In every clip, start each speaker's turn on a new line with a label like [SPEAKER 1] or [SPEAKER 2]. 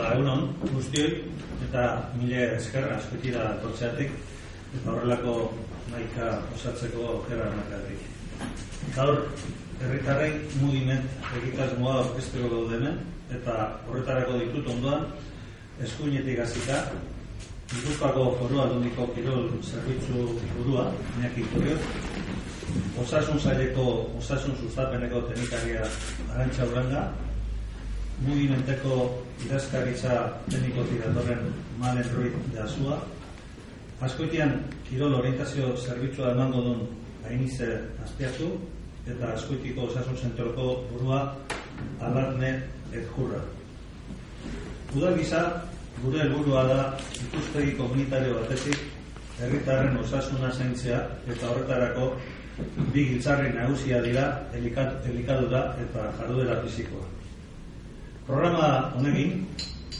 [SPEAKER 1] Ba, egunon, guztioi, eta mile eskerra askotira tortzeatik, eta horrelako maika osatzeko aukera nakatik. Gaur, herritarrei mugiment egitasmoa orkesteko gaudenen, eta horretarako ditut ondoan, eskuinetik hasita, Gipuzkoako foru aldundiko kirol zerbitzu burua, Iñaki Kurio, osasun zaileko, osasun sustapeneko teknikaria Arantxa Uranga, mugimenteko idazkaritza teknikotik datorren Malen Ruiz Jasua, askoitian kirol orientazio zerbitzua emango duen hainize azpiatu, eta askoitiko osasun zentroko burua alarne edjurra. Udal gisa, gure helburua da ikuspegi komunitario batetik herritarren osasuna zaintzea eta horretarako bi giltzarri nagusia dira elikadura eta jarduera fisikoa. Programa honekin,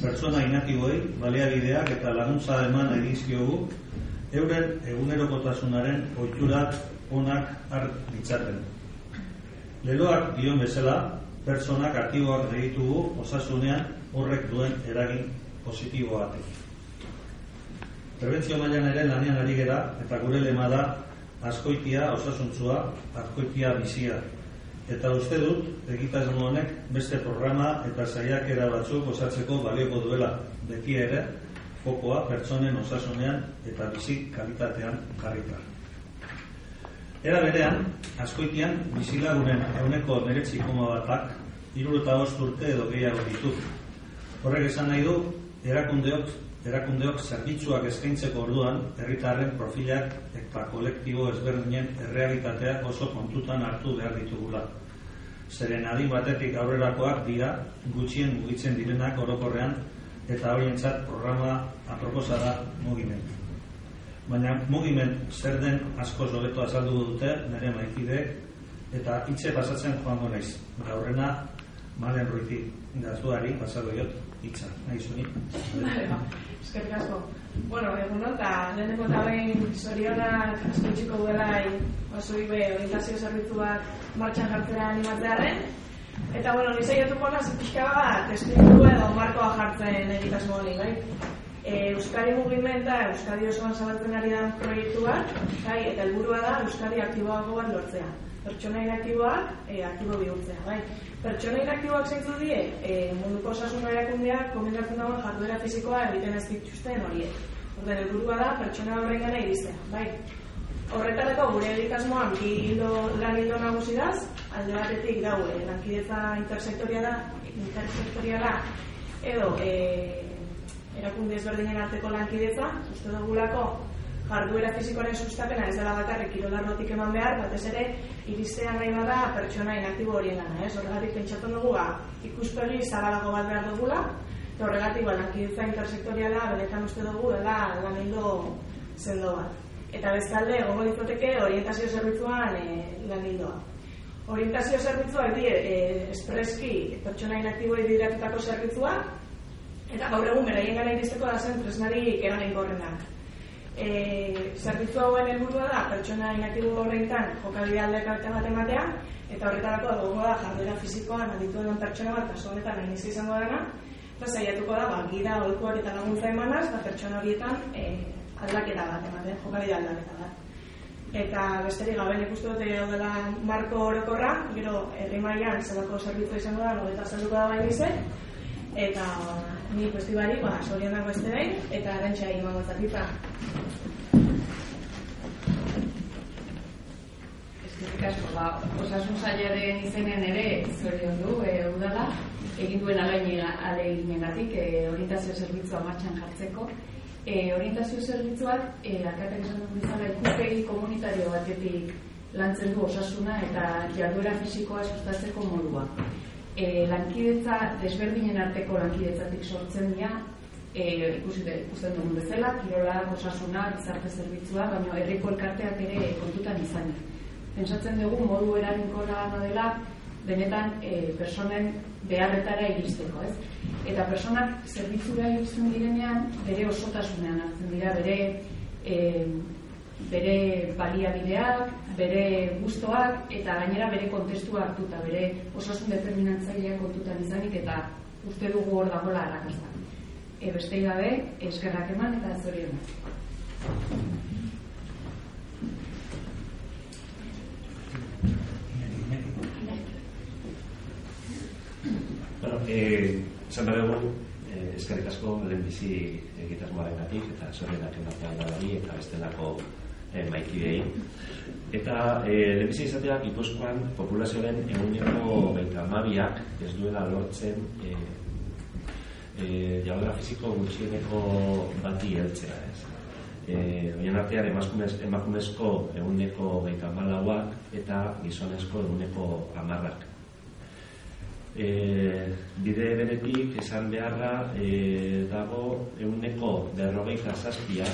[SPEAKER 1] pertsona inakiboi, baliabideak eta laguntza eman egizkiogu euren egunerokotasunaren oiturak onak har ditzaten. Leloak dion bezala, pertsonak aktiboak egitugu osasunean horrek duen eragin positiboa Prebentzio mailan ere lanean ari gera eta gure lema da askoitia osasuntzua, askoitia bizia. Eta uste dut egitasmo honek beste programa eta saiakera batzuk osatzeko balioko duela beti ere fokoa pertsonen osasunean eta bizi kalitatean jarrita. Era berean, askoitian bizilagunen euneko meretzi koma batak iruro eta urte edo gehiago ditut. Horrek esan nahi du, erakundeok erakundeok zerbitzuak eskaintzeko orduan herritarren profilak eta kolektibo ezberdinen errealitateak oso kontutan hartu behar ditugula. Zeren adin batetik aurrerakoak dira gutxien mugitzen direnak orokorrean eta horientzat programa aproposa da mugimendu. Baina mugiment zer den asko zobeto azaldu dute nire maikideek eta hitze pasatzen joango naiz. Gaurrena Malen Ruizi gazuari pasako jot hitza, nahi zuni.
[SPEAKER 2] Vale, ba. Eskerrik asko. Bueno, egun eta lehenengo eta behin zorionak asko txiko duela osoi be orientazio zerbitzu bat martxan jartzera animatzearen. Eta bueno, ni saiatuko naz pixka bat espiritu edo markoa jartzen egitasmo hori, bai? E, Euskadi mugimenta Euskadi osoan zabaltzen ari da proiektu bat, bai, eta helburua da Euskadi aktiboago bat lortzea. Pertsona inaktiboak e, aktibo bihurtzea, bai? Pertsona inaktiboak zeintzu die, e, munduko osasun erakundeak komentatzen dagoen jarduera fisikoa egiten ez dituzten horiek. Orden, helburua da pertsona horren gana iriztea, bai? Horretarako gure egitasmoan bi hilo lan hilo nagusi daz, alde batetik daue, lankidetza intersektoriala, intersektoriala edo e, erakunde ezberdinen arteko lankidetza, uste dugulako jarduera fisikoaren sustapena ez dela bakarrik kirolarrotik eman behar, batez ere iristean nahi bada pertsona inaktibo horien gana, ez? Horregatik pentsatzen dugu, ba, ikuspegi zabalago bat behar dugula, eta horregatik, ba, lankidetza intersektoriala, benetan uste dugu, dela lan hildo zendo bat. Eta bezalde, egongo ditzoteke, orientazio zerbitzuan e, lan hildoa. Orientazio zerbitzua, edi, e, espreski pertsona inaktibo bideratutako zerbitzua, eta gaur egun beraien gara iristeko da zen tresnari eranen gorrenak e, zerbitzu hauen helburua da pertsona inaktibo horreitan jokabide aldeka bat ematea eta horretarako dugu da jarduera fisikoan aditu den pertsona bat kasu honetan nahi izango dena eta saiatuko da ba, gida olkuak eta laguntza emanaz ba, pertsona horietan e, aldaketa bat ematen, jokabide aldaketa bat. Eta besterik gabe nik uste dute dela marko orokorra gero herri mailan zelako zerbitzu izango da nogeta zelduko da bain eta ni festibali, ba, sorionak beste behin, eta arantxa egin zatita.
[SPEAKER 3] Eskerrik asko, ba, osasun zailaren izenean ere zorion du, e, udala, egin duen alegin gatik, e, orientazio zerbitzua martxan jartzeko. E, orientazio zerbitzuak, e, arkatek esan dut bizala, ikuspegi komunitario batetik lantzen du osasuna eta jarduera fisikoa sustatzeko modua e, lankidetza desberdinen arteko lankidetzatik sortzen dira e, ikusi de, ikusten dugun bezala, kirola, osasuna, gizarte zerbitzua, baina herriko elkarteak ere kontutan izan. Pensatzen dugu modu eraginkora dela benetan e, personen beharretara iristeko, ez? Eta personak zerbitzura iristen direnean bere osotasunean hartzen dira, bere e, bere baliabideak, bere gustoak eta gainera bere kontestua hartuta, bere osasun determinantzailea kontutan izanik eta uste dugu hor dagoela arrakasta. e, beste gabe eskerrak eman eta zorionak.
[SPEAKER 4] Bueno, eh, esan dugu, eh, eskerrik asko lehen bizi egitasmoaren eta zorionak ematean badari, eta bestelako eh, maikidei. Eta eh, lehen bizi izatea, Gipuzkoan populazioaren eguneko baita mabiak ez duela lortzen eh, eh, jabera fiziko gutxieneko bati heltzea, ez? Eh, Oien artean emakumez, emakumezko eguneko baita malauak eta gizonezko eguneko amarrak e, bide beretik esan beharra e, dago euneko berrogeita zazpia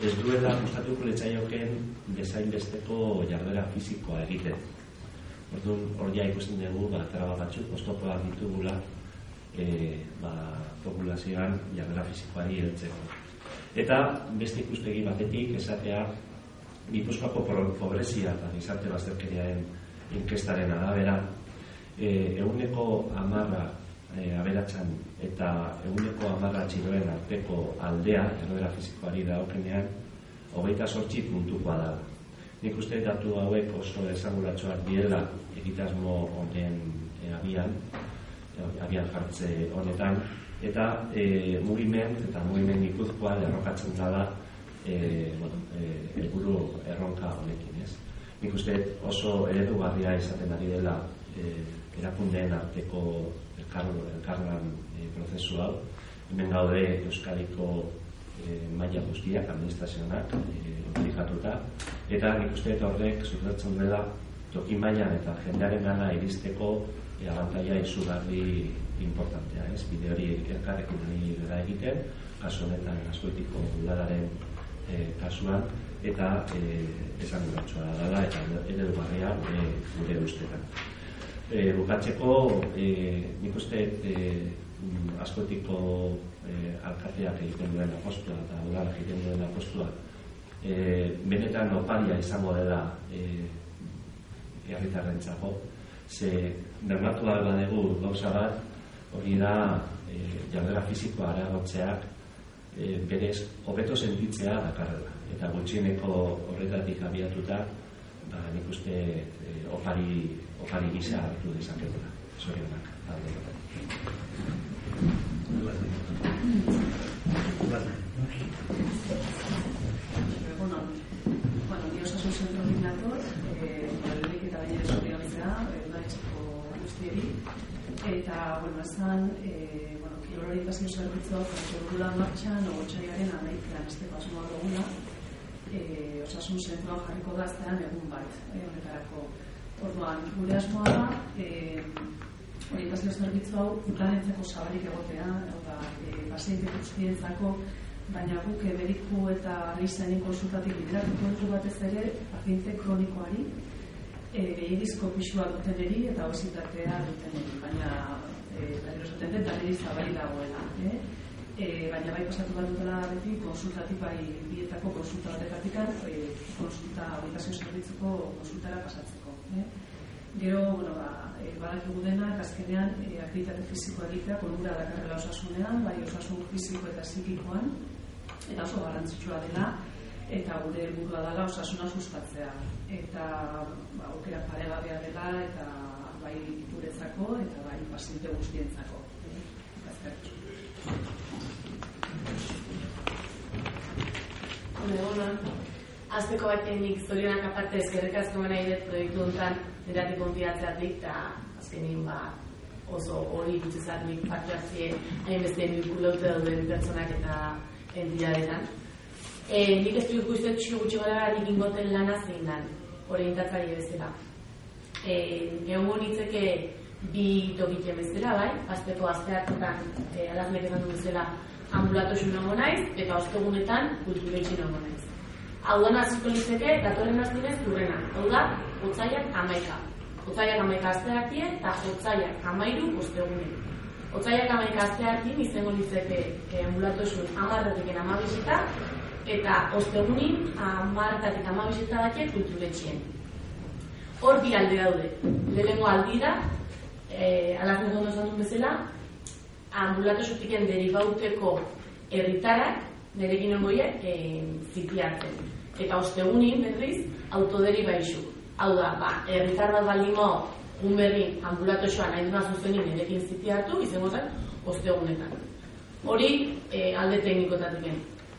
[SPEAKER 4] ez duela gustatuko letzaioken bezain besteko jarduera fizikoa egiten. Orduan, hor ja ikusten dugu, ba, traba batzuk, oztopoak ditugula, e, ba, populazioan jarduera fizikoari heltzeko. Eta beste ikuspegi batetik esatea Gipuzkoako pobrezia eta gizarte bazterkeriaren inkestaren arabera e, eguneko amarra e, aberatsan eta eguneko amarra txiroen arteko aldea, errodera fizikoari da okenean, hogeita sortzi puntukoa da. Nik uste datu hauek oso esanguratxoak diela egitasmo honen e, abian, e, abian jartze honetan, eta e, mugiment eta mugiment ikuzkoa errokatzen dela e, bueno, e, elburu erronka honekin, ez? Nik uste oso eredu izaten ari dela e, erakundeen arteko elkarlan e, prozesu hau. Hemen gaude Euskadiko e, maila guztiak, administrazionak, e, implikatuta. Eta nik uste horrek zurretzen dela toki mailan eta jendearen gana iristeko e, abantaia izugarri importantea, ez? Bide hori elkarrekin nahi dira egiten, kasu honetan askoetiko udalaren e, kasuan, eta e, esan dela, eta eredu barria gure, gure ustetan e, bukatzeko e, nik uste e, askotiko e, alkateak egiten duen apostua eta udal egiten duen apostua e, benetan oparia izango dela e, herritarren txapo ze bermatu dugu gauza bat hori da e, jardera fizikoa aragotzeak e, berez hobeto sentitzea dakarrela. Eta gutxieneko horretatik abiatuta ba, nik uste e, opari opari gisa hartu dezakegula. Zorionak, alde
[SPEAKER 5] Bueno, bueno, ni osasun zentro nator, eh, eta baina esoriontzea, udaitzeko guztieri, eta, bueno, esan, eh, bueno, kirol orientazio zerbitzua, dugula martxan, ogotxaiaren amaikean, teko asmoa dugula, eh, osasun zentroa jarriko gaztean egun bat, eh, honetarako. Orduan, gure asmoa da, eh, orientazio zerbitzu hau udalentzeko zabalik egotea, da, eh, paziente guztientzako, baina guk mediku eta alizainen konsultatik bideratuko dugu batez ere, paziente kronikoari, eh, gehiagizko pixua duteneri eta ositatea duteneri, baina eh, berriro zaten den, eta zabalik dagoela. Eh? E, baina bai pasatu bat dutela beti konsultatik bai bietako konsulta batetatik e, konsulta orientazio zerbitzuko konsultara pasatzen. Eh? Gero, bueno, ba, e, badakigu dena, azkenean, e, aktivitate fizikoa egitea, konura dakarrela osasunean, bai osasun fiziko eta psikikoan, eta oso garrantzitsua dela, eta gure helburua dela osasuna sustatzea. Eta ba, aukera paregabea dela, eta bai guretzako, eta bai paziente guztientzako.
[SPEAKER 6] Hola, hola. Azteko bat nik zorionak aparte ezkerrek asko nahi dut proiektu honetan neratik konfiatzeatik eta azkenin ba oso hori dutzezatik parte hartzie hain beste nirkulote dauden pertsonak eta entidadetan. E, nik ez du ikusten txu gutxi gara nik ingoten lana zein dan, orientatzari bezala. E, Egon bonitzeke bi tokite bezala, bai? Azteko azte hartutan, e, alaznek esan bezala, ambulatosu nago naiz, eta ostegunetan kulturetxe nago naiz. Hau da naziko litzeke, datorren aztinez durena. Hau da, otzaiak amaika. Otzaiak amaika azteak die, eta otzaiak amairu ostegunen. Otzaiak amaika azteak dien, izango litzeke eh, ambulatu esun amarratik amabizita, eta ostegunin amarratik amabizita dakiek kulturetxien. Hor bi alde daude. Lehenengo aldi da, eh, alaz negoen bezala, ambulatosotiken derivauteko herritarrak nerekin ongoie e, zitiatzen. Eta ostegunin berriz autoderiba isu. Hau da, ba, herritar bat balimo un berri ambulatosoa nahi duna zuzenin nerekin zitiatu, izango zen, ostegunetan. Hori e, alde teknikotatik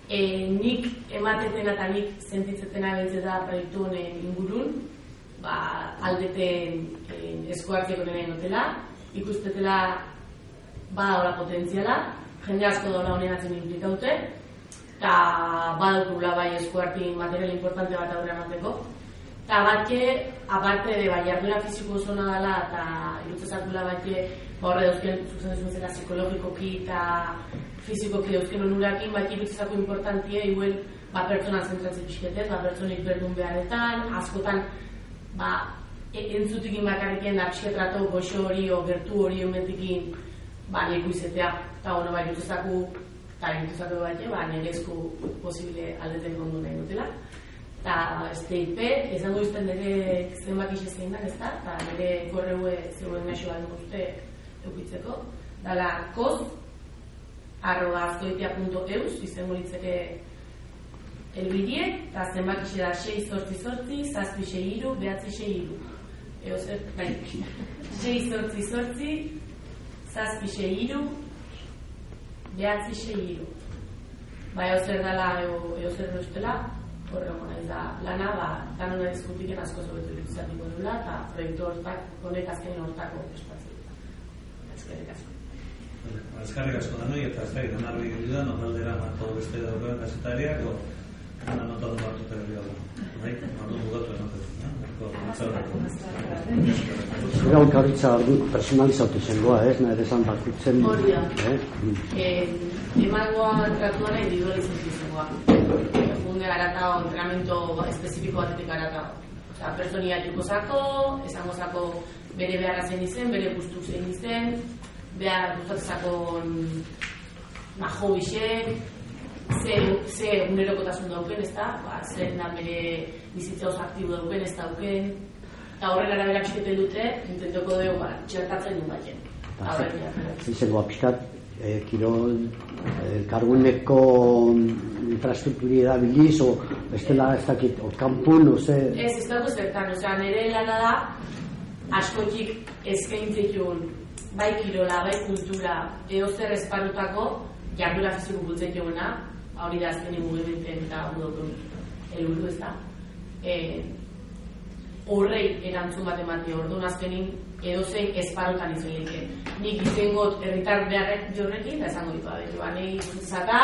[SPEAKER 6] e, nik ematetena eta nik sentitzetena bentze da proiektu honen ingurun, ba, aldeten e, eskuartzeko nire notela, ikustetela ba hola potentziala, jende asko dola honen atzen implikaute, eta badukula bai eskuartin material importante bat aurre emateko. Eta batke, aparte de bai ardura fiziko oso dela eta irutzezakula batke, ba horre dauzken, zuzen zela psikologikoki eta fizikoki dauzken onurakin, batke irutzezako importantia, iguel, ba pertsona zentratzen pixketez, ba pertsonik berdun beharretan, askotan, ba, e, entzutikin bakarriken da pixketrato goxo hori o gertu hori omentikin ba, leku izetea, eta ono, bai, dutuzako, eta dutuzako bat, ba, nerezko posibile aldeten kondu nahi dutela. Eta, STIP, izango izten nire zenbak izezein da, ez da, eta nire korreue zegoen mesu bat dute eukitzeko. Dala, koz, arroba azkoitia.eus, izango litzeke elbidiek, eta zenbak ize da 6 sortzi sortzi, zazpi 6 iru, behatzi 6 iru. Eo zer, bai, 6 sortzi sortzi, zazpi xe iru, behatzi xe iru. Ba, eo zer dela, eo zer duztela, horre gona da lana, ba, dan hona diskutiken asko zobetu dituzatiko dula, eta proiektu hortak, honek azken hortako espazio. Ezkerrik asko.
[SPEAKER 1] Ezkerrik asko da noi, eta ez da, idan argi gilda, normaldera marko beste daukaren kasetariak, o, gana notatu bat dut da. Bai, marko mugatu enotu.
[SPEAKER 7] Zure onkaritza ordu personalizatu zengoa, ez? Nire esan bakutzen...
[SPEAKER 6] Hori da. Eh? Emangoa tratua nahi individualizatu zengoa. Funde garatao, entrenamento espezifiko batetik garatao. Osa, personia zako, esango zako bere beharra zen izen, bere guztu zen izen, behar gustatzako majo bixek, ze, ze unerokotasun dauken, ez da? Ba, zer da bere bizitza oso aktibo dauken, ez dauken, eta horren arabera pixkete dute, intentoko dugu, ba, txertatzen du batzen.
[SPEAKER 7] Zizengo apiskat, e, kirol, e, karguneko infrastrukturi erabiliz, o bestela ez dakit, o kampun, o ze...
[SPEAKER 6] Ez, ez dago zertan, oza, nire lana da, askotik eskaintzekun, bai kirola, bai kultura, eo zer esparutako, jardura fiziko bultzek hori da azken mugimenten eta udokun helburu ez da. E, horrei erantzun bat emate orduan azkenin edo zein esparotan izan leke. Nik izangot herritar beharrek jorrekin, da esango ditu, abetu, ba, nahi zata,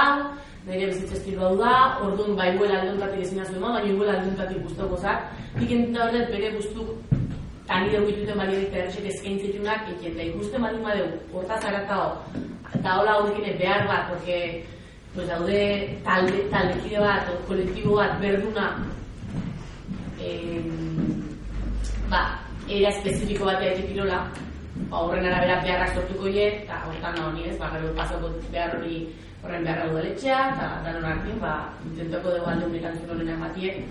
[SPEAKER 6] nire bizitza estilu hau da, orduan bai huela alduntatik ezin aztu baina huela alduntatik guztoko zak. Nik entita horret bere guztuk tani dugu dituten bali eta errexek eskaintzitunak, da ikusten bali madeu, hortaz aratao, eta hola hau behar bat, porque pues daude talde, talde bat, kolektibo bat berduna eh, ba, era espezifiko bat egin kirola ba, horren arabera beharrak sortuko ie eta horretan da honi ez, ba, gero pasako behar hori horren beharra udaletxea eta danon hartin, ba, intentoko dugu alde honetan zuen ematiek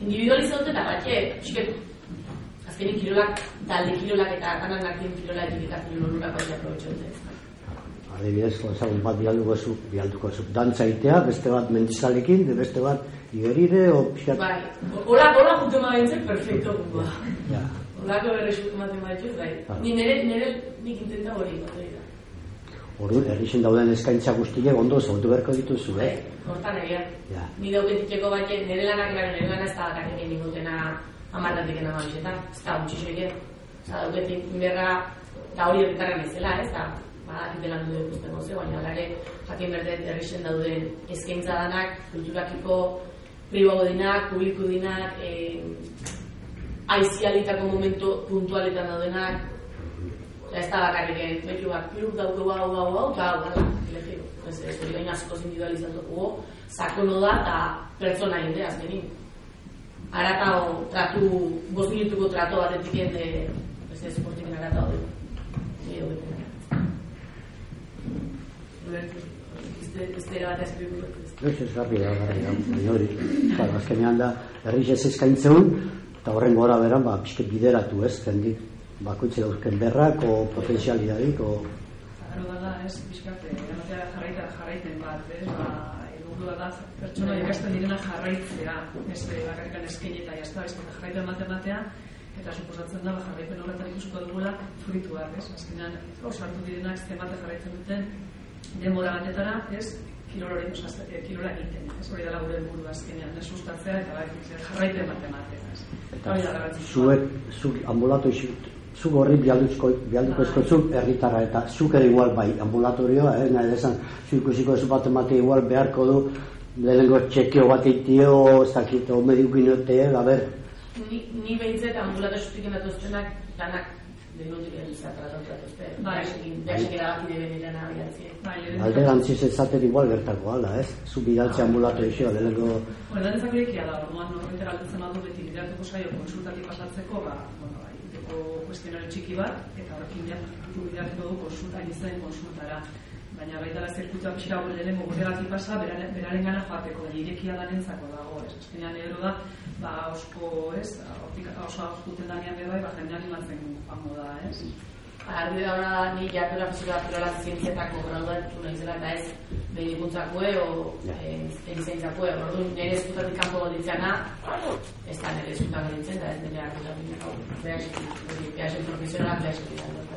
[SPEAKER 6] individualizatu eta batxe, txiket azkenik kirolak, talde kirolak eta danan hartin kirolak eta kirolak bat aprobetxo dut
[SPEAKER 7] adibidez, ezagun bat bialduko zu, bialduko zu, dantzaitea, beste bat mendizalekin, beste bat iberide, o pixat...
[SPEAKER 6] Bai, hola, hola juntu ma bentzen, perfecto, ba. Ja. Holako berre juntu ma bentzen, bai. Ni nere, nere, nik intenta hori, hori da.
[SPEAKER 7] Ordu, errixen dauden eskaintza guztiak ondo zautu berko dituzu, eh?
[SPEAKER 6] Bai, hortan egia. Ja. Ni dauketikeko bat, nere lanak, nere lanak ez da bakarrik egin ningutena amartatik ena mabixetan, ez da, utxixo Osa, dauketik, berra, da hori horretarren ez dela, ez da, badakite lan dut ikusten goze, baina alare jakin berde errixen dauden eskaintza danak, kulturakiko pribago dinak, publiku dinak, e, aizialitako momentu puntualetan daudenak, ez da bakarrik betu bat, piru dauko hau, hau, hau, eta hau, gala, elegiru. Ez, ez hori gain asko individualizatuko, sakono da, eta pertsona hinde, azkenin. Aratao, tratu, bost minutuko trato bat etikien, ez ez, portiken aratao du. Nire
[SPEAKER 7] beste bat esprimu. Ez ez rapida, hori. Claro, azkenean da, herri ez eskaintzen, eta horren gora beran, ba, pixke bideratu ez, zendik, bakoitze dauzken berrak, o potenzialidadik, o...
[SPEAKER 5] aro da, ez, pixkat, ematea jarraita jarraiten bat, ez, ba, helburua da pertsona ikasten direna jarraitzea, ez bakarrikan eskaini eta jazta, ez eta jarraipen bat ematea, eta suposatzen da, ba, jarraipen horretan ikusiko dugula fruituak, ez, azkenean, osartu direnak zenbate jarraitzen duten, denbora batetara, ez, kilolore, oza, kilola egiten, ez hori dela gure helburu azkenean, ez sustatzea eta bai, jarraipen bat ematea, ez.
[SPEAKER 7] Eta zuek, zuk ambulatu zuk horri bialduko, bialduko eskozun erritara eta zuk ere igual bai ambulatorioa, eh, nahi desan, zu ikusiko ez bat emate igual beharko du lehenengo txekio bat eitio, ez dakit, o mediukin ote, eh, a ber.
[SPEAKER 6] Ni, ni behitzet ambulato sutik ematuztenak danak Bai, abiatzien.
[SPEAKER 7] Alde gantziz ez zaten igual gertako ala, ez? Zu bidaltze ambulato iso, lehenengo...
[SPEAKER 5] Bueno, da ezak da, orduan norrentera altutzen badu beti bidatuko saio konsultatik pasatzeko, ba, bueno, egiteko kuestionario txiki bat, eta horrekin ja, bidatuko du konsulta, izan konsultara. Baina baita da zirkutua pixka hori gure pasa, beraren, beraren gana joateko, da irekia da nentzako dago, ez. Azkenean egero da, ba, osko, ez, hortik oso auskuten danean bebai, ba, jendean imatzen joango da, ez.
[SPEAKER 6] Argi da hona ni jartura fisika naturala zientzietako graduatu naizela eta ez medikuntzakue o erizaintzakue. Orduan nire eskutatik kanpo ditzana ez da nire eskutak ditzen da ez nire ardura. Behasen profesionalak behasen